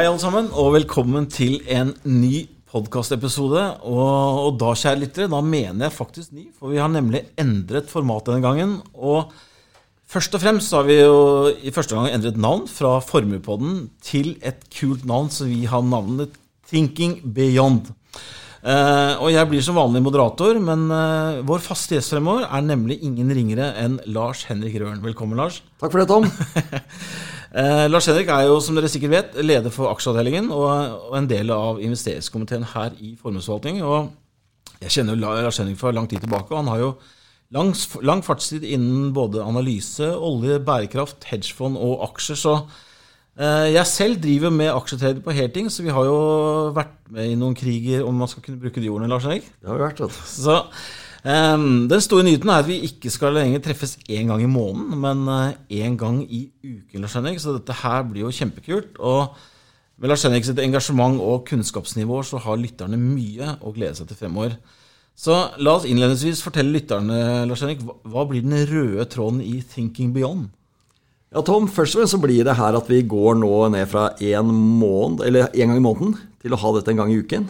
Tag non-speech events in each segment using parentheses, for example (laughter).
Hei, alle sammen, og velkommen til en ny podkastepisode. Og, og da, kjære lyttere, da mener jeg faktisk ny, for vi har nemlig endret format denne gangen. Og først og fremst så har vi jo i første gang endret navn fra Formuepodden til et kult navn, så vi har navnet Thinking Beyond. Eh, og jeg blir som vanlig moderator, men eh, vår faste gjest fremover er nemlig ingen ringere enn Lars Henrik Røren. Velkommen, Lars. Takk for det, Tom. (laughs) Eh, Lars Henrik er jo, som dere sikkert vet, leder for aksjeavdelingen og, og en del av investeringskomiteen her i formuesforvaltning. Og jeg kjenner jo Lars Henrik fra lang tid tilbake, og han har jo lang, lang fartstid innen både analyse, olje, bærekraft, hedgefond og aksjer. Så eh, jeg selv driver med aksjetrading på helting, så vi har jo vært med i noen kriger om man skal kunne bruke de ordene, Lars Henrik. Det har vi vært, vet du. Så den store nyheten er at vi ikke skal lenger treffes én gang i måneden, men én uh, gang i uken. Lars Henrik, Så dette her blir jo kjempekult. Og med Lars Henrik sitt engasjement og kunnskapsnivå så har lytterne mye å glede seg til fremover. Så la oss innledningsvis fortelle lytterne Lars Henrik, hva blir den røde tråden i Thinking Beyond? Ja, Tom, først og fremst så blir det her at vi går nå ned fra én måned, eller en gang i måneden til å ha dette en gang i uken.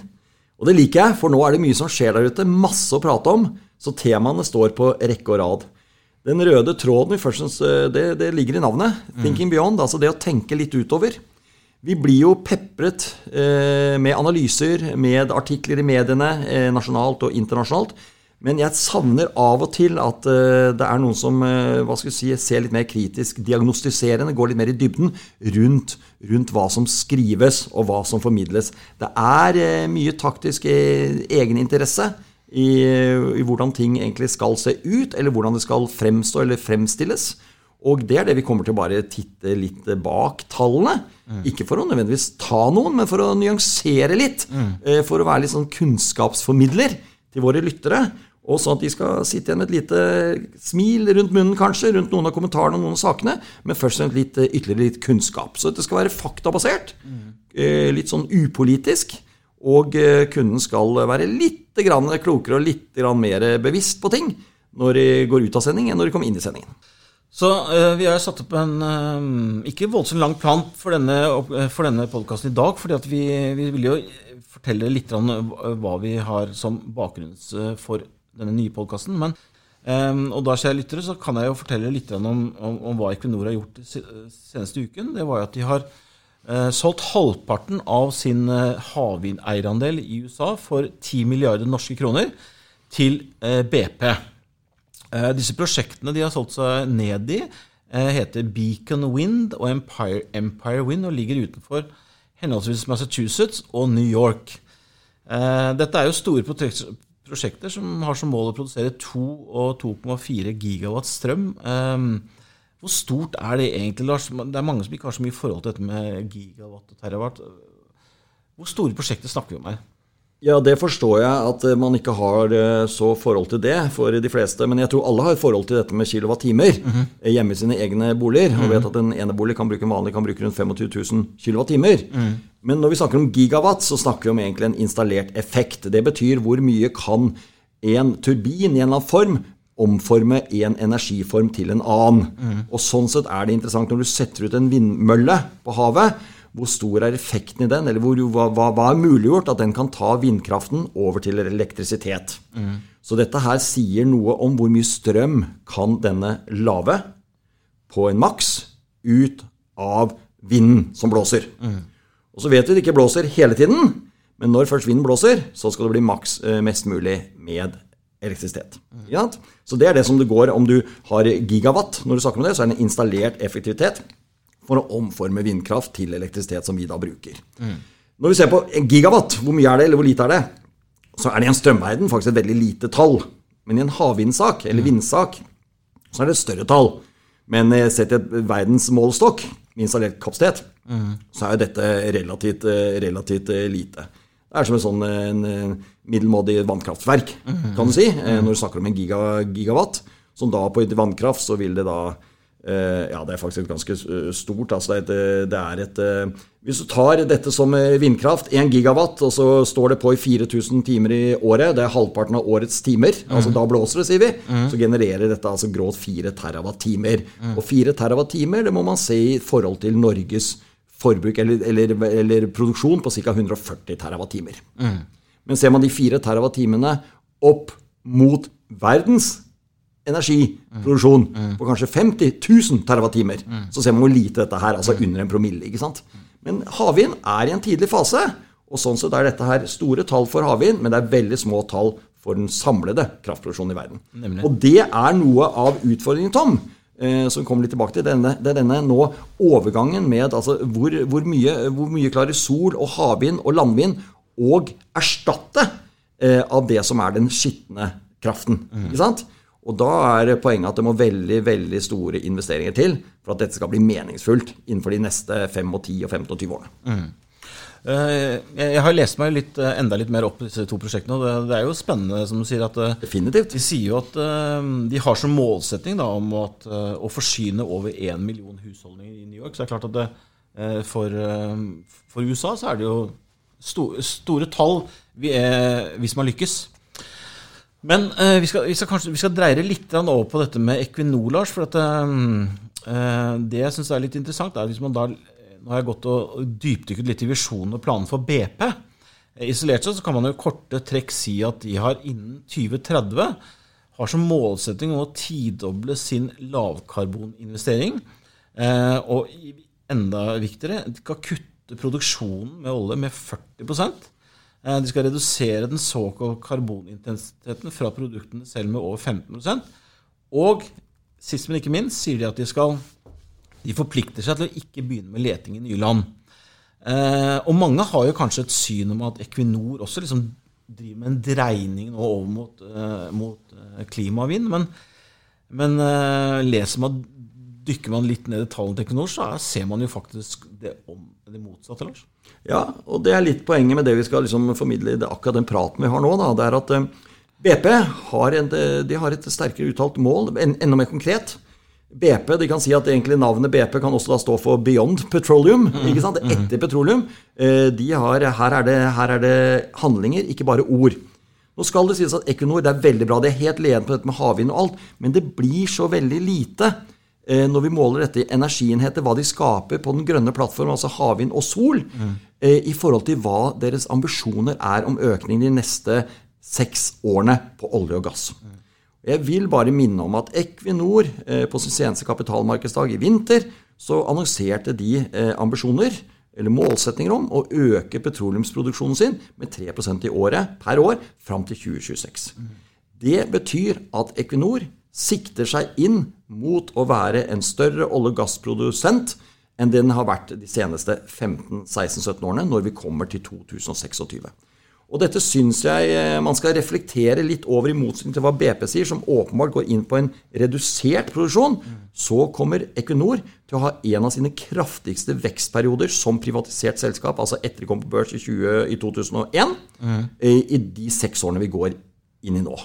Og det liker jeg, for nå er det mye som skjer der ute. Masse å prate om. Så temaene står på rekke og rad. Den røde tråden eh, det, det ligger i navnet. Mm. 'Thinking Beyond'. Altså det å tenke litt utover. Vi blir jo pepret eh, med analyser, med artikler i mediene, eh, nasjonalt og internasjonalt, men jeg savner av og til at uh, det er noen som uh, hva skal si, ser litt mer kritisk, diagnostiserende, går litt mer i dybden rundt, rundt hva som skrives og hva som formidles. Det er uh, mye taktisk egeninteresse i, i, hvordan ting egentlig skal se ut, eller hvordan det skal fremstå eller fremstilles. Og det er det vi kommer til å bare titte litt bak tallene. Mm. Ikke for å nødvendigvis ta noen, men for å nyansere litt. Mm. For å være litt sånn kunnskapsformidler til våre lyttere. Og sånn at de skal sitte igjen med et lite smil rundt munnen, kanskje, rundt noen av kommentarene og noen av sakene, men først og fremst litt, eh, ytterligere litt kunnskap. Så dette skal være faktabasert, mm. litt sånn upolitisk, og eh, kunden skal være litt klokere og litt mer bevisst på ting når de går ut av sending, enn når de kommer inn i sendingen. Så vi har satt opp en ikke voldsomt lang plan for denne, for denne podkasten i dag. fordi vi, vi, vil jo fortelle litt om hva vi har som bakgrunns for denne nye podkasten. Um, og da, kjære lyttere, så kan jeg jo fortelle litt om, om, om hva Equinor har gjort seneste uken. Det var jo at de har uh, solgt halvparten av sin uh, havvindeierandel i USA for 10 milliarder norske kroner til uh, BP. disse prosjektene de har solgt seg ned i, heter Beacon Wind og Empire, Empire Wind og ligger utenfor henholdsvis Massachusetts og New York. Dette er jo store prosjekter som har som mål å produsere 2 og 2,4 gigawatt strøm. Um, hvor stort er det egentlig, Lars? Det er mange som ikke har så mye forhold til dette med gigawatt og terawatt. Hvor store prosjekter snakker vi om her? Ja, det forstår jeg at eh, man ikke har eh, så forhold til det for de fleste. Men jeg tror alle har et forhold til dette med kilowattimer mm -hmm. hjemme i sine egne boliger. Og mhm. vet at en enebolig kan bruke en vanlig kan bruke rundt 25 000 kilowattimer. Mm. Men når vi snakker om gigawatt, så snakker vi om egentlig en installert effekt. Det betyr hvor mye kan en turbin i en eller annen form omforme en energiform til en annen. Mm. Og sånn sett er det interessant når du setter ut en vindmølle på havet hvor stor er effekten i den, eller hvor, hva, hva, er muliggjort at den kan ta vindkraften over til elektrisitet. Mm. Så dette her sier noe om hvor mye strøm kan denne lage på en maks ut av vinden som blåser. Mm. Og så vet vi det ikke blåser hele tiden, men når først vinden blåser, så skal det bli maks eh, mest mulig med elektrisitet. Så det er det som det går om du har gigawatt. Når du snakker om det, så er det en installert effektivitet for å omforme vindkraft til elektrisitet som vi da bruker. Mm. Når vi ser på en gigawatt, hvor mye er det, eller hvor lite er det, så er det i en strømverden faktisk et veldig lite tall. Men i en havvindsak, eller mm. vindsak, så er det et større tall. Men eh, sett i et verdensmålestokk installert kapasitet, mm. så er jo dette relativt, eh, relativt eh, lite. Det er som en sånn en middelmådig vannkraftverk, kan du si, når du snakker om en giga, gigawatt. Som da på vannkraft så vil det da Eh, ja, det er faktisk ganske eh, stort. Altså det, er et, det er et eh, Hvis du tar dette som vindkraft, 1 gigawatt, og så står det på i 4000 timer i året, det er halvparten av årets timer, mm. altså da blåser det, sier vi, mm. så genererer dette altså gråt 4 terawatt-timer. Mm. Og 4 terawatt-timer, det må man se i forhold til Norges forbruk eller, eller, eller produksjon på ca. 140 terawattimer. Men ser man de 4 terawattimene opp mot verdens energiproduksjon på kanskje 50 000 TWh, så ser man hvor lite dette her, altså under en promille. ikke sant? Men havvind er i en tidlig fase, og sånn sett er dette her store tall for havvind, men det er veldig små tall for den samlede kraftproduksjonen i verden. Nemlig. Og det er noe av utfordringen, Tom, eh, som kommer litt tilbake til denne, det er denne nå overgangen med altså, hvor, hvor, mye, hvor mye klarer sol og havvind og landvind å erstatte eh, av det som er den skitne kraften. Ikke sant? Og da er poenget at det må veldig veldig store investeringer til for at dette skal bli meningsfullt innenfor de neste 5, og 10 og 15 og 20 årene. Mm. Jeg jeg har lest meg litt, eh, enda litt mer opp på disse to prosjektene, og det, er jo spennende, som du sier, at eh, Definitivt. de sier jo at eh, de har som målsetting da, om at, eh, å forsyne over 1 million husholdninger i New York. Så det er klart at det, eh, for, eh, for USA så er det jo store, store tall hvis man lykkes. Men eh, vi, skal, vi, skal kanskje, vi skal dreie det litt over på dette med Equinor, Lars. For at, eh, eh, det jeg syns er litt interessant, er hvis man da Nå har jeg gått og dypdykket litt i visjonen og planen for BP. Eh, Isolert sett så kan man jo korte trekk si at de har innen 2030 har som målsetting å tidoble sin lavkarboninvestering. Eh, og enda viktigere, de skal kutte produksjonen med olje med 40 Eh, De skal redusere den såkalte karbonintensiteten fra produktene selv med over 15% Og sist, men ikke minst, sier de at de skal De forplikter seg til å ikke begynne med leting i nye land. Eh, og mange har jo kanskje et syn om at Equinor også liksom driver med en dreining nå over mot, eh, mot eh, klimavind. Men, men eh, leser man, dykker man litt ned i tallene til Equinor, så er, ser man jo faktisk det, om, det motsatte, Lars. Ja, og det er litt poenget med det vi skal liksom formidle i akkurat den praten vi har nå. Da, det er at eh, BP har, en, de har et sterkere uttalt mål, en, enda mer konkret. BP, de kan si at egentlig Navnet BP kan også da stå for Beyond Petroleum. ikke sant? Etter petroleum. Eh, De har, her, er det, her er det handlinger, ikke bare ord. Nå skal det sies at Equinor det er veldig bra. Det er helt ledende på dette med havvind og alt. Men det blir så veldig lite eh, når vi måler dette energienheter, hva de skaper på den grønne plattformen, altså havvind og sol, eh, i forhold til hva deres ambisjoner er om økning de neste seks årene på olje og gass. Jeg vil bare minne om at Equinor eh, på sin seneste kapitalmarkedsdag i vinter så annonserte de eh, ambisjoner eller målsetninger om å øke petroleumsproduksjonen sin med 3% i året per år fram til 2026. Det betyr at Equinor sikter seg inn mot å være en større olje- og gassprodusent enn den har vært de seneste 15-16-17 årene, når vi kommer til 2026. Og dette syns jeg eh, man skal reflektere litt over, i motsetning til hva BP sier, som åpenbart går inn på en redusert produksjon. Så kommer Equinor til å ha en av sine kraftigste vekstperioder som privatisert selskap, altså etter de kom på børs i, 20, i 2001, eh, i de seks årene vi går inn i nå.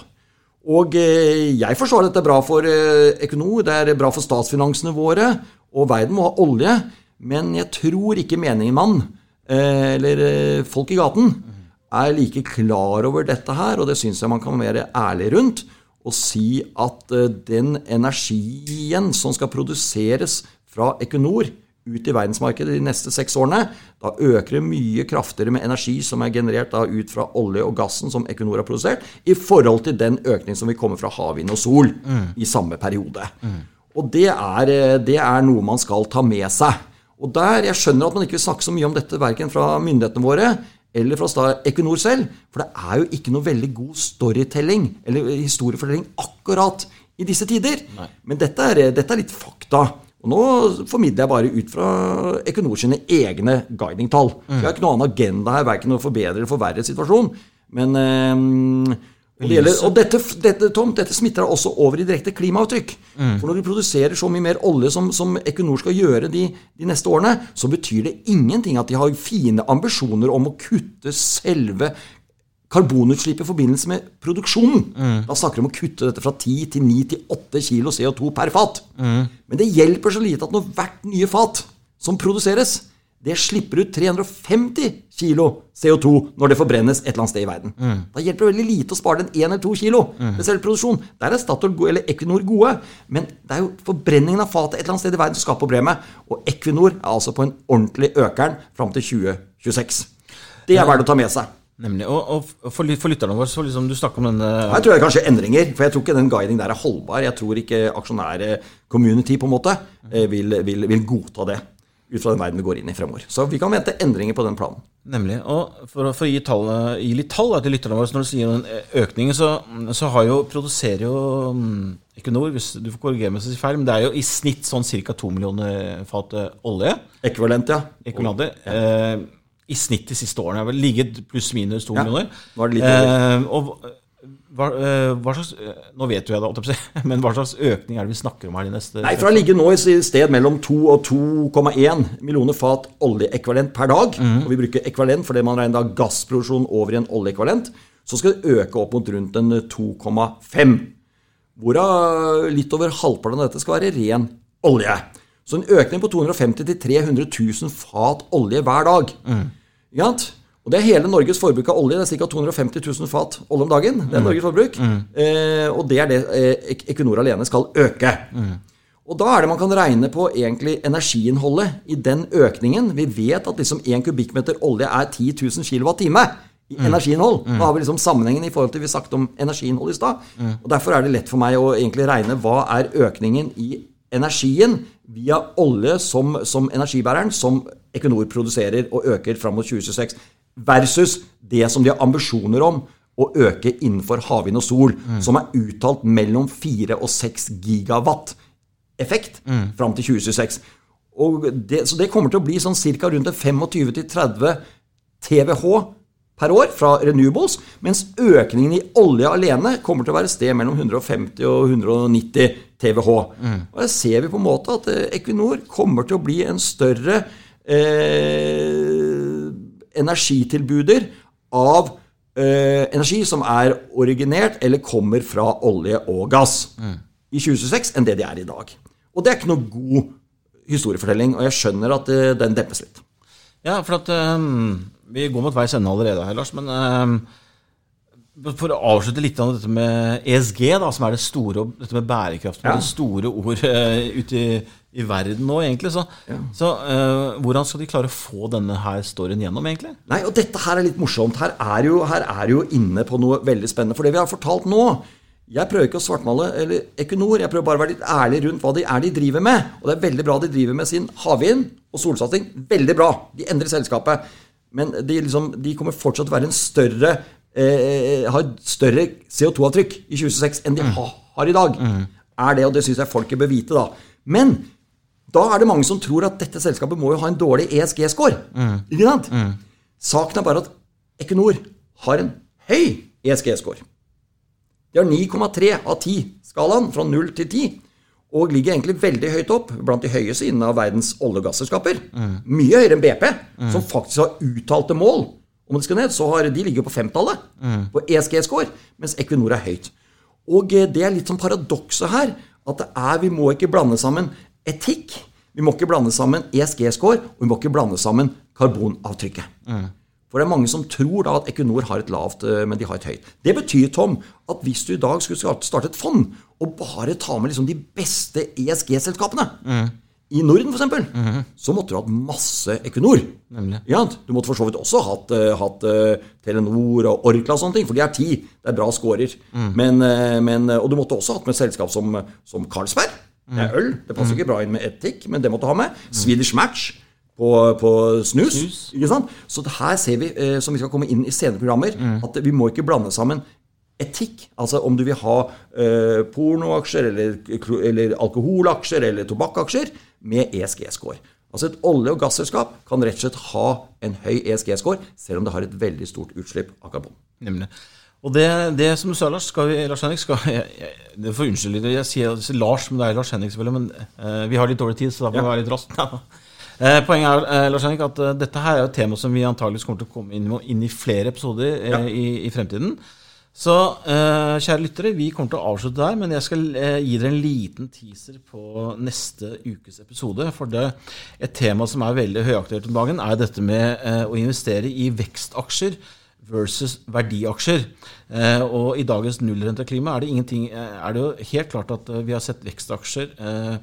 Og eh, jeg forstår at det er bra for eh, Equinor, det er bra for statsfinansene våre, og verden må ha olje, men jeg tror ikke menigmann, eh, eller folk i gaten, er like klar over dette her, og det syns jeg man kan være ærlig rundt, og si at den energien som skal produseres fra Equinor ut i verdensmarkedet de neste seks årene, da øker det mye kraftigere med energi som er generert da ut fra olje og gassen som Equinor har produsert, i forhold til den økningen som vil komme fra havvind og sol i samme periode. Og det er, eh, det er noe man skal ta med seg. Og der, Jeg skjønner at man ikke vil snakke så mye om dette verken fra myndighetene våre eller fra Equinor selv, for det er jo ikke noe veldig god storytelling eller historiefortelling akkurat i disse tider. Men dette er, dette er litt fakta. Og nå formidler jeg bare ut fra Equinor sine egne guidingtall. Vi har ikke noen annen agenda her, verken å forbedre eller forverre situasjonen. Men eh, og, det gjelder, og dette, dette, Tom, dette smitter deg også over i direkte klimaavtrykk. For når du produserer så mye mer olje som, som Equinor skal gjøre de, de neste årene, så betyr det ingenting at de har fine ambisjoner om å kutte selve karbonutslippet i forbindelse med produksjonen. Da snakker de om å kutte dette fra 10 til 9 til 8 kilo CO2 per fat. Men det hjelper så lite at når hvert nye fat som produseres, det slipper ut 350 kilo CO2 når det forbrennes et eller annet sted i verden. Da hjelper det veldig lite å spare den 1 eller 2 kilo ved selve produksjon. Der er Statoil eller Equinor gode, men det er jo forbrenningen av fatet et eller annet sted i verden som skaper problemet. Og Equinor er altså på en ordentlig økeren fram til 2026. Det er verdt å ta med seg. Nemlig. Og, og for, for lytterne våre, så liksom du snakker om denne Her tror jeg kanskje endringer, for jeg tror ikke den guiding der er holdbar. Jeg tror ikke aksjonære-community på en måte eh, vil, vil, vil godta det ut fra den verden vi går inn i fremover. Så vi kan vente endringer på den planen. Nemlig. Og for, for å gi, tall, gi litt tall til lytterne våre, så når du sier den økningen, så, så har jo, produserer jo mm, Equinor, hvis du får korrigere meg hvis jeg sier feil, men det er jo i snitt sånn ca. 2 millioner fat eh, olje. Ekvivalent, ja. Ekvivalenter. Eh, I snitt de siste årene har vel ligget pluss-minus 2 Ja. millioner. Er. Eh, og hva, eh, hva slags eh, Nå vet jo jeg det, jeg (laughs) men hva slags økning er det vi snakker om her de neste Nei, fra å ligge nå i sted mellom 2 og 2,1 millioner fat oljeekvalent per dag, og vi bruker ekvalent fordi man regner da gassproduksjon over i en oljeekvalent, så skal det øke opp mot rundt en 2,5. Hvorav litt over halvparten av dette skal være ren olje. Så en økning på 250 000-300 000 fat olje hver dag. Mm. Ja, Og det er hele Norges forbruk av olje. Det er ca. 250 000 fat olje om dagen. Det er Norges forbruk. Eh, og det er det eh, Equinor alene skal øke. Og da er det man kan regne på egentlig energiinnholdet i den økningen. Vi vet at liksom 1 kubikkmeter olje er 10 000 kWt i energiinnhold. Da har vi liksom sammenhengen i forhold til vi snakket om energiinnhold i stad. Og Derfor er det lett for meg å egentlig regne hva er økningen i energien via olje som, som energibæreren som Equinor produserer og øker fram mot 2026, versus det som de har ambisjoner om å øke innenfor havvind og sol, som er uttalt mellom 4 og 6 gigawatt effekt fram til 2026. Og det, så det kommer til å bli sånn ca. rundt 25-30 TWh per år fra renewables, mens økningen i olje alene kommer til å være et sted mellom 150 og 190 TWh. Og der ser vi på en måte at eh, Equinor kommer til å bli en større eh, energitilbuder av eh, energi som er originert eller kommer fra olje og gass i 2026 enn det de er i dag. Og det er ikke noe god historiefortelling, og jeg skjønner at eh, den dempes litt. Ja, for at ehm, Vi går mot veis ende allerede her, Lars. Men uh, for å avslutte litt av dette med ESG, da, som er det store, dette med bærekraft, som Ja. er det store ord uh, ute i, i verden nå, egentlig. Så, så uh, hvordan skal de klare å få denne her storyen gjennom, egentlig? Nei, og dette her er litt morsomt. Her er jo, her er jo inne på noe veldig spennende. For det vi har fortalt nå Jeg prøver ikke å svartmale eller Equinor, jeg prøver bare å være litt ærlig rundt hva de er de driver med. Og det er veldig bra de driver med sin havvind og solsatsing. Veldig bra. De endrer selskapet. Men de, liksom, de kommer fortsatt til å være en større eh, ha et større CO2-avtrykk i 2026 enn de mm. har i dag. Er det, og det syns jeg folket bør vite, da. Men da er det mange som tror at dette selskapet må jo ha en dårlig ESG-score. Mm. sant? Saken er bare at Equinor har en høy ESG-score. De har 9,3 av 10-skalaen, fra 0 til 10, og ligger egentlig veldig høyt opp blant de høyeste innen av verdens olje- og gasselskaper. Mye høyere enn BP, som faktisk har uttalte mål om det skal ned. Så har de ligger på femtallet på ESG-score, mens Equinor er høyt. Og eh, det er litt sånn paradokset her, at det er, vi må ikke blande sammen etikk, vi må ikke blande sammen ESG-score, og vi må ikke blande sammen karbonavtrykket. For det er mange som tror da at Equinor har et lavt, eh, men de har et høyt. Det betyr, Tom, at hvis du i dag skulle starte- et fond og bare ta med liksom de beste ESG-selskapene i Norden, f.eks., så måtte du hatt masse Equinor. Ja, du måtte for så vidt også hatt, eh, hatt uh, Telenor og Orkla og sånne ting, for de er ti. Det er bra scorer. Men, eh, men, og du måtte også hatt med et selskap som, som Carlsberg. Det er øl. Det passer ikke bra inn med etikk, men det måtte du ha med. Swedish Match på, på snus. Snus. Ikke sant? Så det her ser vi, eh, som vi skal komme inn i senere programmer, at vi må ikke blande sammen etikk, altså om du vil ha eh, pornoaksjer eller, eller alkoholaksjer eller tobakkaksjer, med ESG-score. Altså Et olje- og gasselskap kan rett og slett ha en høy ESG-score, selv om det har et veldig stort utslipp av karbon. Nemlig. Og det, det som du sa, Lars, skal vi, Lars Henrik skal, jeg, jeg, Det får unnskylde jeg sier, Lars, men det er Lars Henrik selvfølgelig. Men eh, vi har litt dårlig tid, så da må vi Ja. være litt raskt. (laughs) Eh, poenget er eh, Lars Henrik, at eh, dette her er et tema som vi antageligvis kommer til å komme inn, i- inn i flere episoder eh, Ja. i, i fremtiden. Så eh, kjære lyttere, vi kommer til å avslutte der, men jeg skal gi dere en liten teaser på neste ukes episode. For det, et tema som er veldig høyaktuelt om dagen, er dette med å investere i vekstaksjer versus verdiaksjer. Eh, og i dagens nullrenteklima er det Er det jo helt klart at vi har sett vekstaksjer eh,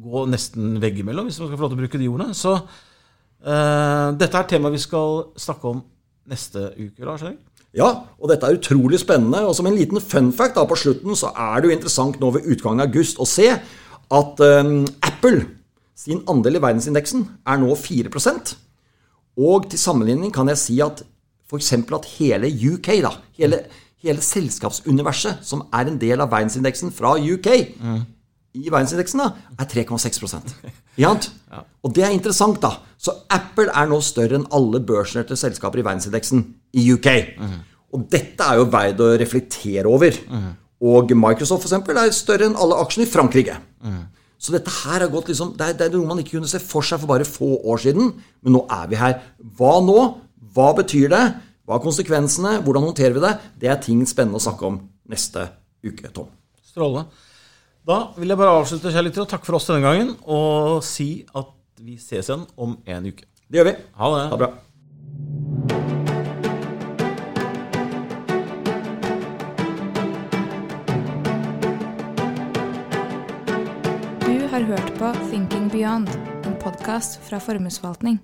gå nesten veggimellom, hvis man skal få lov til å bruke de ordene. Så uh, dette er temaet vi skal snakke om neste uke, Lars Erik. Ja, og dette er utrolig spennende. Og som en liten fun fact da på slutten, så er det jo interessant nå ved utgangen av august å se at um, Apple sin andel i verdensindeksen er nå 4% Og til sammenligning kan jeg si at f.eks. at hele UK, da, hele, hele, selskapsuniverset, som er en del av verdensindeksen fra UK, mm. I verdensindeksen, da, er 3,6% ja. Og det er interessant, da. Så Apple er nå større enn alle børsnerte selskaper i verdensindeksen i UK. Mm. Og dette er jo verdt å reflektere over. Mm. Og Microsoft for eksempel, er større enn alle aksjene i Frankrike. Mm. Så dette her har gått liksom, det er, det er noe man ikke kunne se for seg for bare få år siden. Men nå er vi her. Hva nå? Hva betyr det? Hva er konsekvensene? Hvordan håndterer vi det? Det er ting spennende å snakke om neste uke, Tom. Strålende. Da vil jeg bare avslutte kjære lyttere, å takke for oss denne gangen. Og si at vi ses igjen om en uke. Det gjør vi. Ha det. Ha det bra. Du har hørt på Thinking Beyond, en podkast fra Formuesforvaltning.